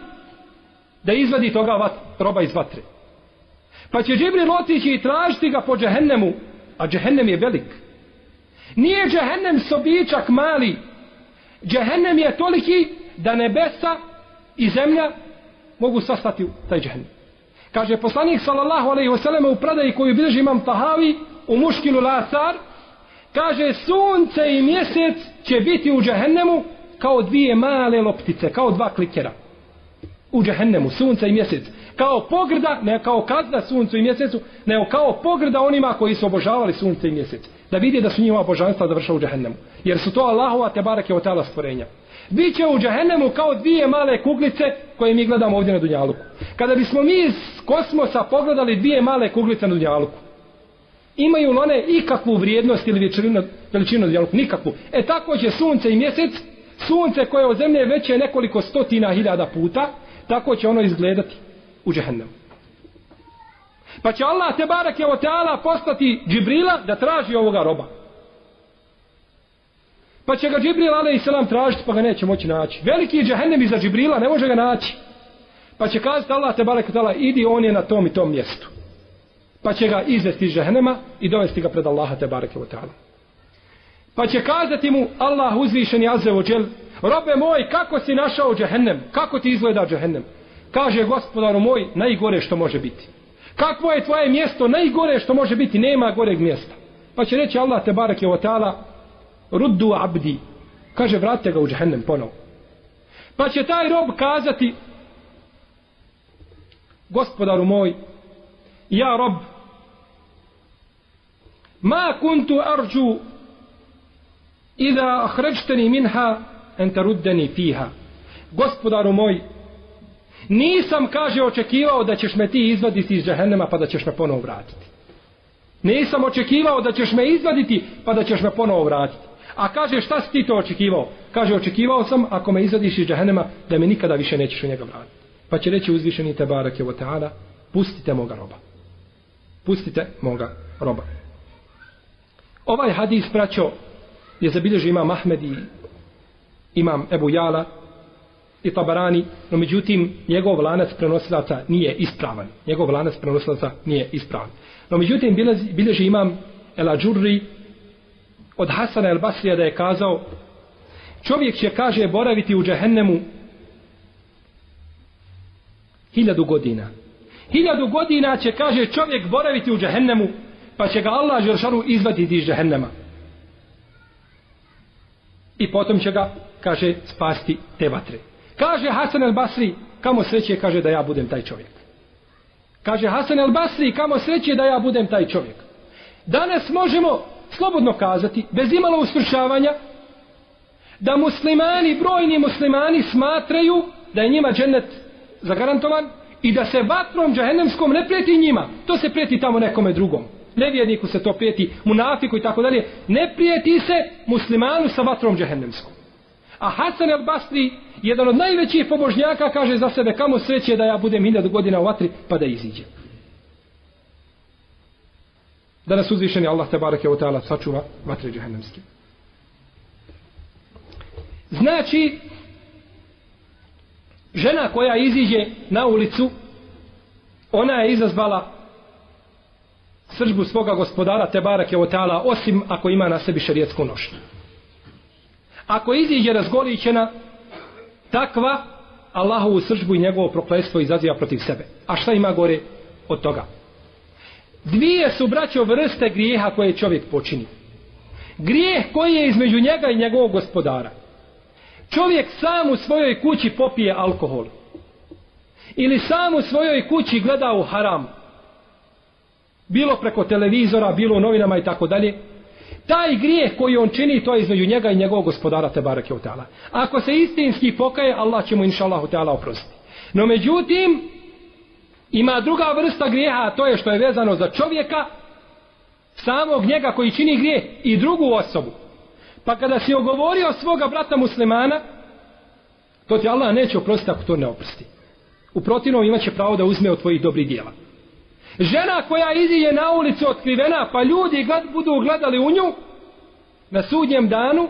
da izvadi toga vat, roba iz vatre. Pa će Džibril otići i tražiti ga po džehennemu, a džehennem je velik. Nije džehennem sobičak mali, džehennem je toliki da nebesa i zemlja mogu sastati u taj džehennem. Kaže poslanik sallallahu alaihi wasallam u predaji koju bilježi imam Tahavi u muškilu Lasar, kaže sunce i mjesec će biti u džehennemu kao dvije male loptice, kao dva klikera. U džehennemu, sunca i mjesec. Kao pogrda, ne kao kazna suncu i mjesecu, nego kao pogrda onima koji su obožavali sunce i mjesec. Da vidi da su njima božanstva završao u džehennemu. Jer su to Allahova te barake od tela stvorenja. Biće u džehennemu kao dvije male kuglice koje mi gledamo ovdje na Dunjaluku. Kada bismo mi iz kosmosa pogledali dvije male kuglice na Dunjaluku, imaju li one ikakvu vrijednost ili veličinu, veličinu na Dunjaluku? Nikakvu. E tako će sunce i mjesec, sunce koje je od zemlje veće nekoliko stotina hiljada puta, tako će ono izgledati u džehennemu. Pa će Allah te barak je oteala postati Džibrila da traži ovoga roba. Pa će ga Džibril ale i selam tražiti pa ga neće moći naći. Veliki je džehennem iza Džibrila, ne može ga naći. Pa će kazati Allah te barek tala, idi on je na tom i tom mjestu. Pa će ga izvesti iz džehennema i dovesti ga pred Allaha te barek oteala. Pa će kazati mu Allah uzvišen i azze robe moj, kako si našao džehennem? Kako ti izgleda džehennem? Kaže gospodaru moj, najgore što može biti. Kakvo je tvoje mjesto? Najgore što može biti, nema goreg mjesta. Pa će reći Allah te barek je tala, ruddu abdi. Kaže, vratite ga u džehennem ponovo. Pa će taj rob kazati, gospodaru moj, ja rob, ma kuntu arđu ida ahređteni minha enteruddeni fiha. Gospodaru moj, nisam, kaže, očekivao da ćeš me ti izvaditi iz džehennema pa da ćeš me ponovo vratiti. Nisam očekivao da ćeš me izvaditi pa da ćeš me ponovo vratiti. A kaže šta si ti to očekivao? Kaže očekivao sam ako me izvadiš iz džahennema da me nikada više nećeš u njega vratiti. Pa će reći uzvišeni te barak je ta'ala pustite moga roba. Pustite moga roba. Ovaj hadis praćo je zabilježio imam Ahmed i imam Ebu Jala i Tabarani, no međutim njegov lanac prenosilaca nije ispravan. Njegov lanac prenosilaca nije ispravan. No međutim bilježi imam El Ađurri od Hasana el Basrija da je kazao čovjek će kaže boraviti u džehennemu hiljadu godina hiljadu godina će kaže čovjek boraviti u džehennemu pa će ga Allah Žeršanu izvaditi iz džehennema i potom će ga kaže spasti te vatre kaže Hasan el Basri kamo sreće kaže da ja budem taj čovjek kaže Hasan el Basri kamo sreće da ja budem taj čovjek danas možemo slobodno kazati, bez imalo usvršavanja, da muslimani, brojni muslimani smatraju da je njima džennet zagarantovan i da se vatrom džahennemskom ne prijeti njima. To se prijeti tamo nekome drugom. Nevjerniku se to prijeti, munafiku i tako dalje. Ne prijeti se muslimanu sa vatrom džehennemskom. A Hasan el Basri, jedan od najvećih pobožnjaka, kaže za sebe kamo sreće da ja budem hiljadu godina u vatri pa da iziđem da nas uzvišeni Allah te barake o ta'ala sačuva vatre džehennemske. Znači, žena koja iziđe na ulicu, ona je izazvala sržbu svoga gospodara te barake o ta'ala, osim ako ima na sebi šerijetsku nošnju. Ako iziđe razgolićena, takva Allahovu sržbu i njegovo proklestvo izaziva protiv sebe. A šta ima gore od toga? Dvije su braćo vrste grijeha koje čovjek počini. Grijeh koji je između njega i njegovog gospodara. Čovjek sam u svojoj kući popije alkohol. Ili sam u svojoj kući gleda u haram. Bilo preko televizora, bilo u novinama i tako dalje. Taj grijeh koji on čini, to je između njega i njegovog gospodara te barake. Ako se istinski pokaje, Allah će mu inša Allah oprostiti. No međutim, Ima druga vrsta grijeha, a to je što je vezano za čovjeka, samog njega koji čini grijeh i drugu osobu. Pa kada si ogovorio svoga brata muslimana, to ti Allah neće oprostiti ako to ne oprosti. U protivnom imaće pravo da uzme od tvojih dobrih dijela. Žena koja iziđe na ulicu otkrivena, pa ljudi gled, budu gledali u nju, na sudnjem danu,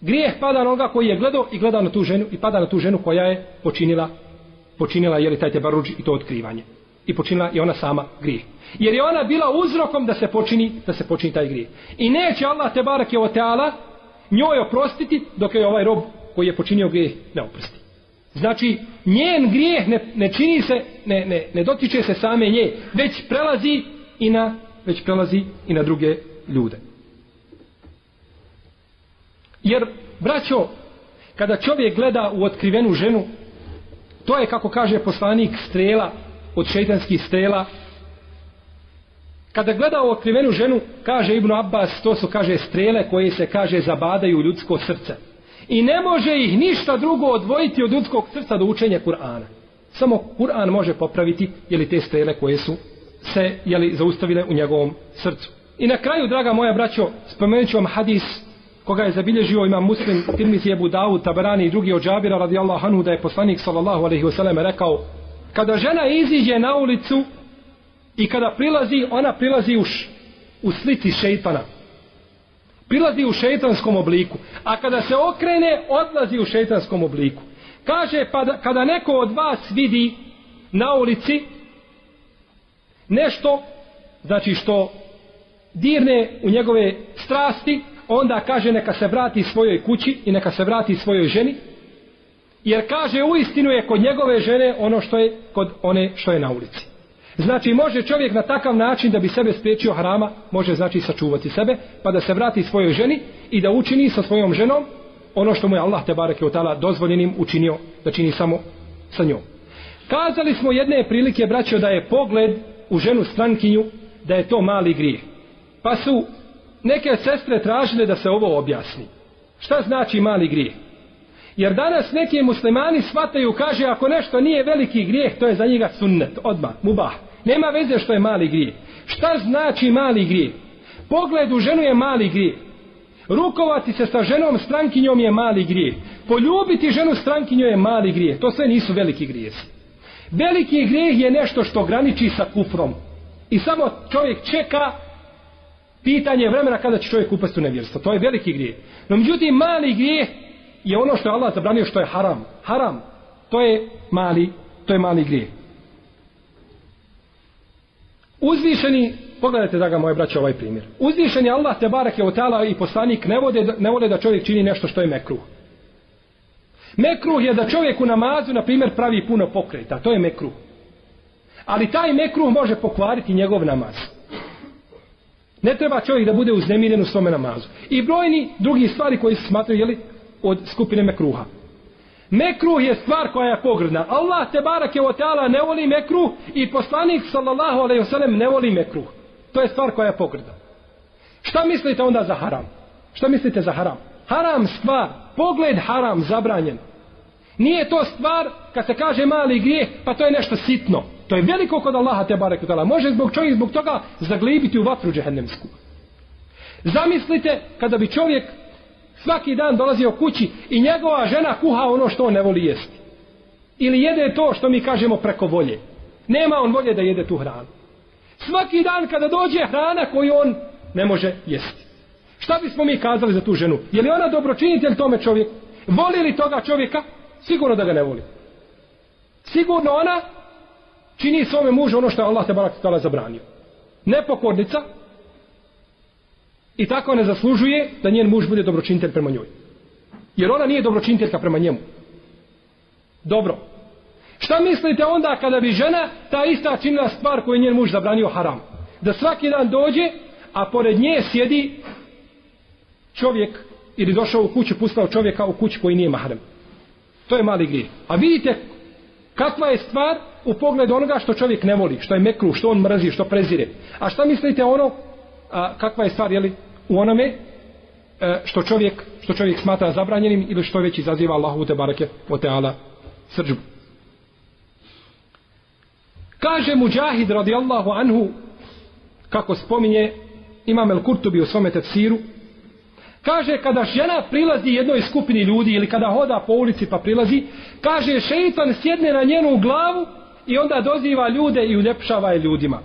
grijeh pada na onoga koji je gledao i gleda na tu ženu i pada na tu ženu koja je počinila počinila je li taj tebaruđ i to otkrivanje. I počinila je ona sama grijeh. Jer je ona bila uzrokom da se počini da se počini taj grijeh. I neće Allah te barake o teala njoj oprostiti dok je ovaj rob koji je počinio grijeh ne oprosti znači njen grijeh ne, ne čini se ne, ne, ne dotiče se same nje već prelazi i na već prelazi i na druge ljude. Jer braćo kada čovjek gleda u otkrivenu ženu to je kako kaže poslanik strela od šeitanskih strela. Kada gleda u otkrivenu ženu kaže Ibnu Abbas to su kaže strele koje se kaže zabadaju ljudsko srce i ne može ih ništa drugo odvojiti od ljudskog srca do učenja Kur'ana samo Kur'an može popraviti jeli te strele koje su se jeli, zaustavile u njegovom srcu i na kraju draga moja braćo spomenut ću vam hadis koga je zabilježio imam muslim Tirmizi Ebu Dawud, Tabarani i drugi od Džabira radijallahu anhu da je poslanik sallallahu alaihi wasallam rekao kada žena iziđe na ulicu i kada prilazi, ona prilazi u, u slici šeitana. Prilazi u šeitanskom obliku. A kada se okrene, odlazi u šeitanskom obliku. Kaže, pa da, kada neko od vas vidi na ulici nešto, znači što dirne u njegove strasti, onda kaže neka se vrati svojoj kući i neka se vrati svojoj ženi jer kaže u istinu je kod njegove žene ono što je kod one što je na ulici znači može čovjek na takav način da bi sebe spriječio harama može znači sačuvati sebe pa da se vrati svojoj ženi i da učini sa svojom ženom ono što mu je Allah te bareke od tala dozvoljenim učinio da čini samo sa njom kazali smo jedne prilike braćo da je pogled u ženu strankinju da je to mali grijeh pa su neke sestre tražile da se ovo objasni. Šta znači mali grijeh? Jer danas neki muslimani shvataju, kaže, ako nešto nije veliki grijeh, to je za njega sunnet, odmah, mubah. Nema veze što je mali grijeh. Šta znači mali grijeh? Pogled u ženu je mali grijeh. Rukovati se sa ženom strankinjom je mali grijeh. Poljubiti ženu strankinju je mali grijeh. To sve nisu veliki grijesi. Veliki grijeh je nešto što graniči sa kufrom. I samo čovjek čeka pitanje vremena kada će čovjek upasti u nevjerstvo. To je veliki grijeh. No međutim, mali grijeh je ono što je Allah zabranio što je haram. Haram, to je mali, to je mali grijeh. Uzvišeni, pogledajte da ga moje braće ovaj primjer. Uzvišeni Allah te barek je otala i poslanik ne vode, ne vole da čovjek čini nešto što je mekruh. Mekruh je da čovjek u namazu, na primjer, pravi puno pokreta. To je mekruh. Ali taj mekruh može pokvariti njegov namaz. Ne treba čovjek da bude uznemiren u svome namazu. I brojni drugi stvari koji se smatraju jeli, od skupine mekruha. Mekruh je stvar koja je pogrdna. Allah te barak je oteala ne voli mekruh i poslanik sallallahu alaihi wasallam ne voli mekruh. To je stvar koja je pogrdna. Šta mislite onda za haram? Šta mislite za haram? Haram stvar, pogled haram, zabranjen. Nije to stvar, kad se kaže mali grijeh, pa to je nešto sitno. To je veliko kod Allaha te barek utala. Može zbog čovjek zbog toga zaglibiti u vatru džehennemsku. Zamislite kada bi čovjek svaki dan dolazio kući i njegova žena kuha ono što on ne voli jesti. Ili jede to što mi kažemo preko volje. Nema on volje da jede tu hranu. Svaki dan kada dođe hrana koju on ne može jesti. Šta bismo mi kazali za tu ženu? Je li ona dobročinitelj tome čovjeku? Voli li toga čovjeka? Sigurno da ga ne voli. Sigurno ona čini svome mužu ono što je Allah te barak stala zabranio. Nepokornica i tako ne zaslužuje da njen muž bude dobročinitelj prema njoj. Jer ona nije dobročiniteljka prema njemu. Dobro. Šta mislite onda kada bi žena ta ista činila stvar koju je njen muž zabranio haram? Da svaki dan dođe, a pored nje sjedi čovjek ili došao u kuću, pustao čovjeka u kuću koji nije mahrem. To je mali grijeh. A vidite kakva je stvar u pogledu onoga što čovjek ne voli, što je mekru, što on mrzi, što prezire. A šta mislite ono, a, kakva je stvar, jeli, u onome e, što čovjek, što čovjek smatra zabranjenim ili što već izaziva Allahu te barake o teala srđbu. Kaže Mujahid radijallahu anhu, kako spominje Imam El Kurtubi u svome tefsiru, Kaže, kada žena prilazi jednoj skupini ljudi ili kada hoda po ulici pa prilazi, kaže, šeitan sjedne na njenu glavu i onda doziva ljude i uljepšava je ljudima.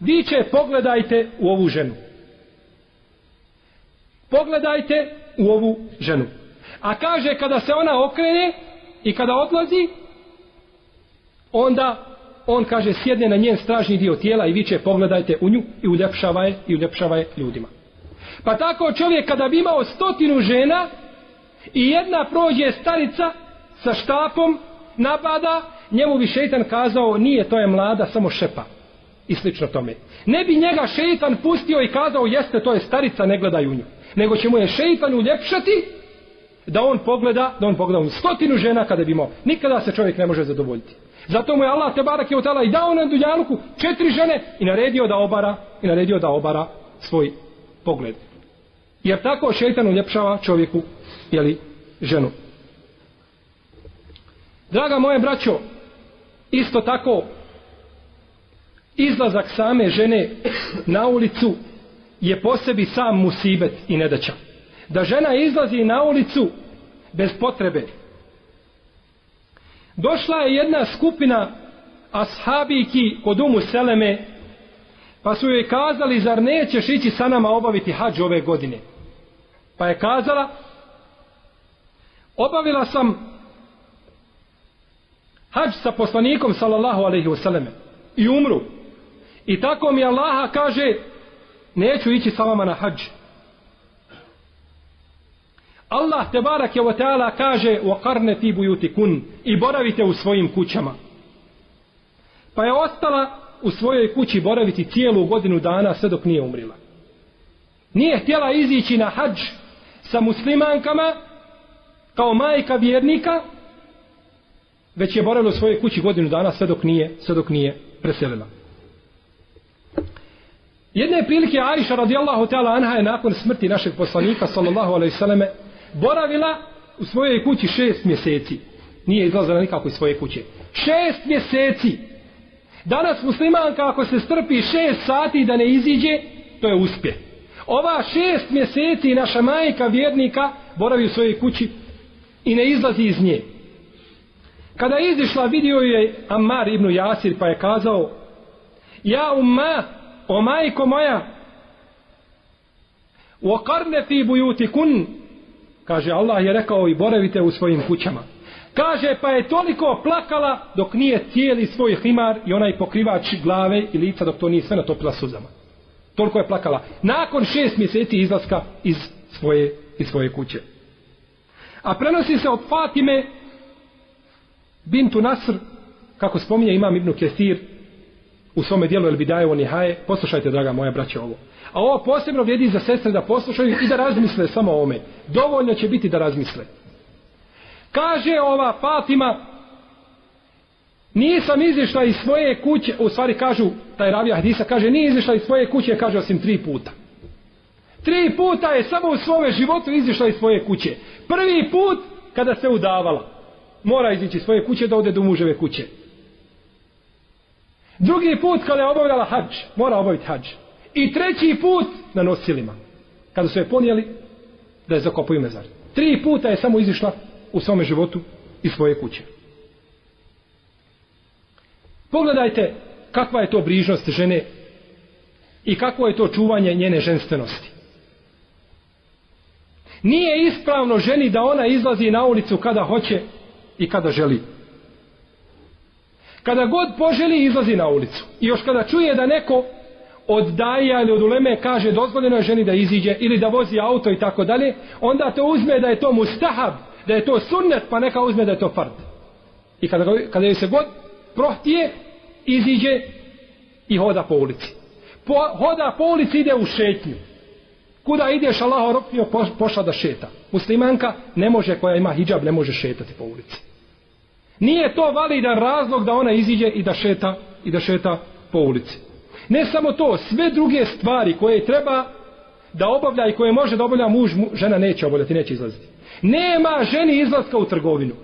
Viče, pogledajte u ovu ženu. Pogledajte u ovu ženu. A kaže, kada se ona okrene i kada odlazi, onda on kaže sjedne na njen stražni dio tijela i vi će pogledajte u nju i uljepšava je, i uljepšava je ljudima. Pa tako čovjek kada bi imao stotinu žena i jedna prođe starica sa štapom, napada, njemu bi šeitan kazao nije to je mlada, samo šepa. I slično tome. Ne bi njega šeitan pustio i kazao jeste to je starica, ne gledaj u nju. Nego će mu je šeitan uljepšati da on pogleda, da on pogleda u stotinu žena kada bi imao. Nikada se čovjek ne može zadovoljiti. Zato mu je Allah te barak je otala i dao na dunjaluku četiri žene i naredio da obara i naredio da obara svoj pogled. Jer tako šeitan uljepšava čovjeku, jeli, ženu. Draga moje braćo, isto tako izlazak same žene na ulicu je po sebi sam musibet i nedaća. Da žena izlazi na ulicu bez potrebe. Došla je jedna skupina ashabiki kod umu Seleme pa su joj kazali zar nećeš ići sa nama obaviti hađ ove godine. Pa je kazala obavila sam hađ sa poslanikom sallallahu alaihi wasallam i umru. I tako mi Allaha kaže neću ići sa vama na hađ. Allah te barak je o teala kaže u karne ti bujuti kun i boravite u svojim kućama. Pa je ostala u svojoj kući boraviti cijelu godinu dana sve dok nije umrila. Nije htjela izići na hađ sa muslimankama kao majka vjernika, već je boravila u svojoj kući godinu dana sve dok nije, sve dok nije preselila. Jedne prilike Aisha radijallahu ta'ala anha je nakon smrti našeg poslanika sallallahu alaihi sallame boravila u svojoj kući šest mjeseci. Nije izlazila nikako iz svoje kuće. Šest mjeseci. Danas muslimanka ako se strpi šest sati da ne iziđe, to je uspjeh. Ova šest mjeseci naša majka vjernika boravi u svojoj kući i ne izlazi iz nje. Kada je izišla vidio je Ammar ibn Jasir pa je kazao Ja umma, o majko moja u fi bujuti kun kaže Allah je rekao i boravite u svojim kućama. Kaže pa je toliko plakala dok nije cijeli svoj himar i onaj pokrivač glave i lica dok to nije sve natopila suzama. Toliko je plakala. Nakon šest mjeseci izlaska iz svoje, iz svoje kuće. A prenosi se od Fatime Bintu Nasr, kako spominje imam Ibnu Kesir u svome dijelu El Bidajevo Nihaje, poslušajte, draga moja braća, ovo. A ovo posebno vrijedi za sestre da poslušaju i da razmisle samo o ome. Dovoljno će biti da razmisle. Kaže ova Fatima, nisam izišla iz svoje kuće, u stvari kažu, taj ravija Hadisa kaže, nije izišla iz svoje kuće, kaže osim tri puta. Tri puta je samo u svome životu izišla iz svoje kuće. Prvi put kada se udavala mora izići svoje kuće da ode do muževe kuće. Drugi put kada je obavljala hađ, mora obaviti hađ. I treći put na nosilima. Kada su je ponijeli da je zakopaju mezar. Tri puta je samo izišla u svome životu i svoje kuće. Pogledajte kakva je to brižnost žene i kakvo je to čuvanje njene ženstvenosti. Nije ispravno ženi da ona izlazi na ulicu kada hoće i kada želi. Kada god poželi, izlazi na ulicu. I još kada čuje da neko od daja ili od uleme kaže dozvoljeno je ženi da iziđe ili da vozi auto i tako dalje, onda to uzme da je to mustahab, da je to sunnet, pa neka uzme da je to fard. I kada, kada joj se god prohtije, iziđe i hoda po ulici. Po, hoda po ulici ide u šetnju. Kuda ideš Allah roknio pošla da šeta. Muslimanka ne može, koja ima hijab, ne može šetati po ulici. Nije to validan razlog da ona iziđe i da šeta i da šeta po ulici. Ne samo to, sve druge stvari koje treba da obavlja i koje može da obavlja muž, žena neće obavljati, neće izlaziti. Nema ženi izlaska u trgovinu.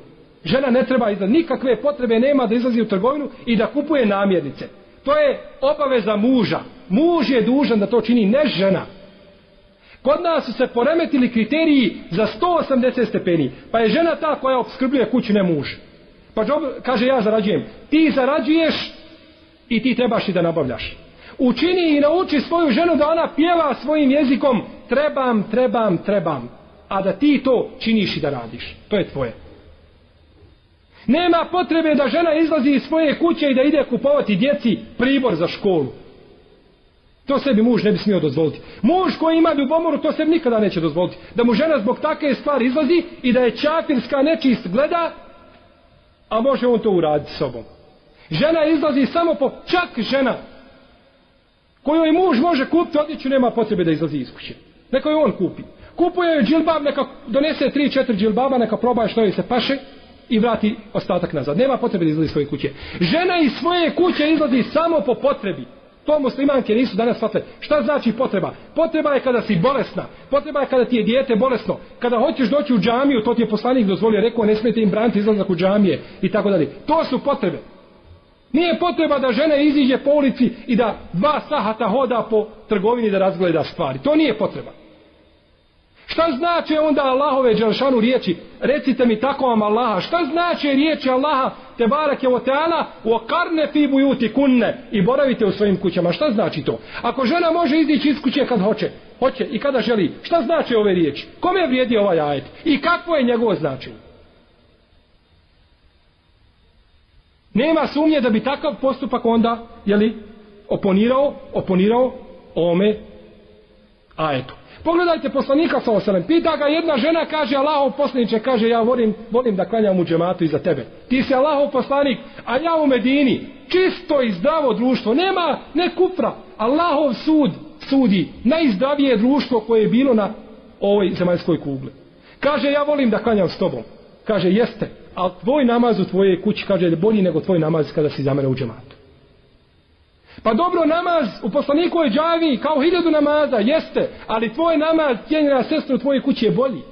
Žena ne treba izlaziti, nikakve potrebe nema da izlazi u trgovinu i da kupuje namjernice. To je obaveza muža. Muž je dužan da to čini, ne žena. Kod nas su se poremetili kriteriji za 180 stepeni. Pa je žena ta koja obskrbljuje kuću, ne muž. Pa džob, kaže ja zarađujem. Ti zarađuješ i ti trebaš i da nabavljaš. Učini i nauči svoju ženu da ona pjeva svojim jezikom trebam, trebam, trebam. A da ti to činiš i da radiš. To je tvoje. Nema potrebe da žena izlazi iz svoje kuće i da ide kupovati djeci pribor za školu. To sebi muž ne bi smio dozvoliti. Muž koji ima ljubomoru, to sebi nikada neće dozvoliti. Da mu žena zbog takve stvari izlazi i da je čafirska nečist gleda, a može on to uraditi sobom. Žena izlazi samo po čak žena kojoj muž može kupiti odjeću, nema potrebe da izlazi iz kuće. Neka je on kupi. Kupuje joj džilbab, neka donese tri, četiri džilbaba, neka probaje što joj se paše i vrati ostatak nazad. Nema potrebe da izlazi iz svoje kuće. Žena iz svoje kuće izlazi samo po potrebi. To muslimanke nisu danas shvatile. Šta znači potreba? Potreba je kada si bolesna. Potreba je kada ti je dijete bolesno. Kada hoćeš doći u džamiju, to ti je poslanik dozvolio, rekao ne smijete im braniti izlazak u džamije i tako dalje. To su potrebe. Nije potreba da žena iziđe po ulici i da dva sahata hoda po trgovini da razgleda stvari. To nije potreba. Šta znači onda Allahove Đelšanu riječi? Recite mi tako vam Allaha. Šta znači riječi Allaha te barake o teala u karne fi bujuti kunne i boravite u svojim kućama. Šta znači to? Ako žena može izići iz kuće kad hoće, hoće i kada želi, šta znači ove riječi? Kome vrijedi ovaj ajet? I kakvo je njegovo značenje? Nema sumnje da bi takav postupak onda, jeli, oponirao, oponirao ome ajetu. Pogledajte poslanika sa oselem. Pita ga jedna žena, kaže Allahov poslaniče, kaže ja volim, volim da klanjam u džematu iza tebe. Ti si Allahov poslanik, a ja u Medini. Čisto i zdravo društvo. Nema, ne kufra. Allahov sud sudi. Najzdravije društvo koje je bilo na ovoj zemaljskoj kugli. Kaže ja volim da klanjam s tobom. Kaže jeste. A tvoj namaz u tvojej kući kaže je bolji nego tvoj namaz kada si za mene u džematu. Pa dobro namaz u poslaniku je džavi kao hiljadu namaza, jeste, ali tvoj namaz, cijenjena sestra u tvojoj kući je bolji.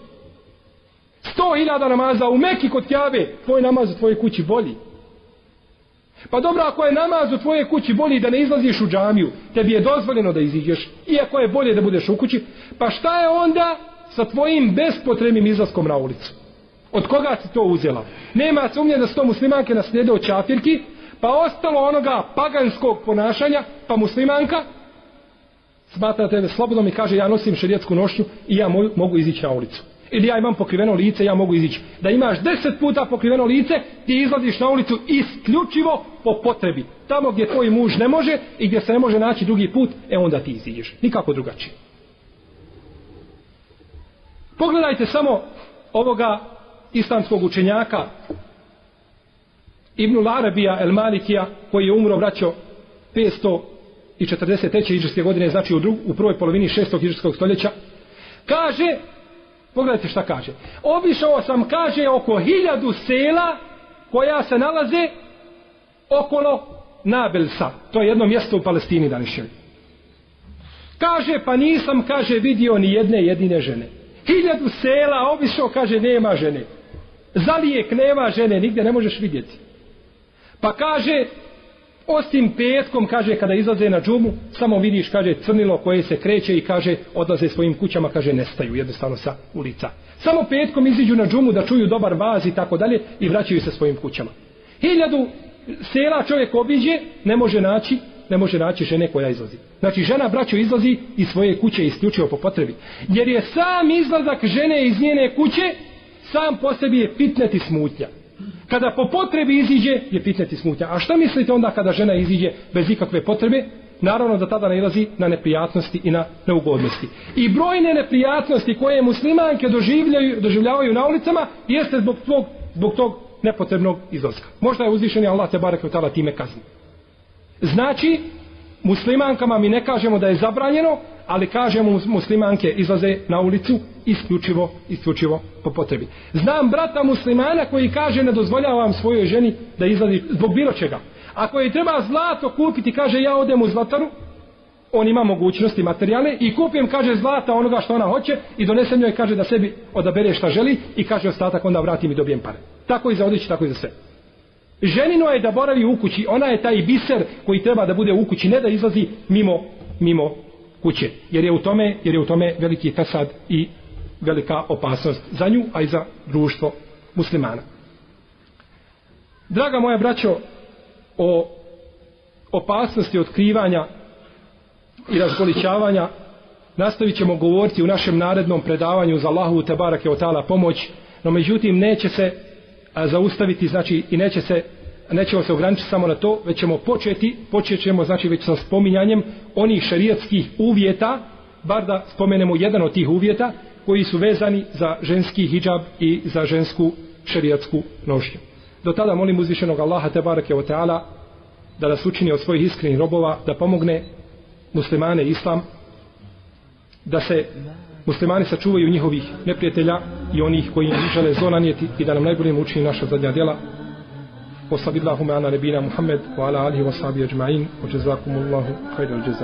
Sto hiljada namaza u Meki kod Kjave, tvoj namaz u tvojoj kući bolji. Pa dobro, ako je namaz u tvojoj kući bolji da ne izlaziš u džamiju, tebi je dozvoljeno da iziđeš, iako je bolje da budeš u kući, pa šta je onda sa tvojim bespotrebnim izlaskom na ulicu? Od koga si to uzela? Nema sumnje da sto muslimanke naslijede od čafirki, pa ostalo onoga paganskog ponašanja, pa muslimanka, smatra tebe slobodnom i kaže ja nosim šerijetsku nošnju i ja mogu, mogu izići na ulicu. Ili ja imam pokriveno lice, ja mogu izići. Da imaš deset puta pokriveno lice, ti izlaziš na ulicu isključivo po potrebi. Tamo gdje tvoj muž ne može i gdje se ne može naći drugi put, e onda ti iziđeš. Nikako drugačije. Pogledajte samo ovoga islamskog učenjaka Ibnul Arabija El Malikija koji je umro vraćao 543. iđarske godine znači u, drug, u prvoj polovini 6. iđarskog stoljeća kaže pogledajte šta kaže obišao sam kaže oko hiljadu sela koja se nalaze okolo Nabelsa to je jedno mjesto u Palestini današnjoj kaže pa nisam kaže vidio ni jedne jedine žene hiljadu sela obišao kaže nema žene zalijek nema žene nigde ne možeš vidjeti Pa kaže, osim petkom, kaže, kada izlaze na džumu, samo vidiš, kaže, crnilo koje se kreće i kaže, odlaze svojim kućama, kaže, nestaju jednostavno sa ulica. Samo petkom iziđu na džumu da čuju dobar vaz i tako dalje i vraćaju se svojim kućama. Hiljadu sela čovjek obiđe, ne može naći, ne može naći žene koja izlazi. Znači, žena, braćo, izlazi iz svoje kuće isključivo po potrebi. Jer je sam izlazak žene iz njene kuće, sam po sebi je pitneti smutnja. Kada po potrebi iziđe, je pitati smutnja. A šta mislite onda kada žena iziđe bez ikakve potrebe? Naravno da tada nailazi na neprijatnosti i na neugodnosti. I brojne neprijatnosti koje muslimanke doživljaju, doživljavaju na ulicama jeste zbog tog, zbog tog nepotrebnog izlaska. Možda je uzvišeni Allah te barek tala time kazni. Znači, muslimankama mi ne kažemo da je zabranjeno, ali kažemo muslimanke izlaze na ulicu isključivo, isključivo po potrebi. Znam brata muslimana koji kaže ne dozvoljavam svojoj ženi da izlazi zbog bilo čega. Ako je treba zlato kupiti, kaže ja odem u zlataru, on ima mogućnosti materijale i kupim, kaže, zlata onoga što ona hoće i donesem joj, kaže, da sebi odabere šta želi i kaže ostatak, onda vratim i dobijem pare. Tako i za odjeći, tako i za sve. Ženino je da boravi u kući, ona je taj biser koji treba da bude u kući, ne da izlazi mimo, mimo kuće. Jer je u tome, jer je u tome veliki fesad i velika opasnost za nju, a i za društvo muslimana. Draga moja braćo, o opasnosti otkrivanja i razgoličavanja nastavit ćemo govoriti u našem narednom predavanju za Allahu te barake otala pomoć, no međutim neće se zaustaviti, znači i neće se nećemo se ograničiti samo na to, već ćemo početi, počet ćemo znači već sa spominjanjem onih šarijatskih uvjeta, bar da spomenemo jedan od tih uvjeta, koji su vezani za ženski hijab i za žensku šarijatsku nošnju. Do tada molim uzvišenog Allaha te barake o teala da nas učini od svojih iskrenih robova, da pomogne muslimane islam, da se muslimani sačuvaju njihovih neprijatelja i onih koji im žele zlo nanijeti i da nam najbolje učini naša zadnja djela. وصلى اللهم على نبينا محمد وعلى آله وصحبه أجمعين وجزاكم الله خير الجزاء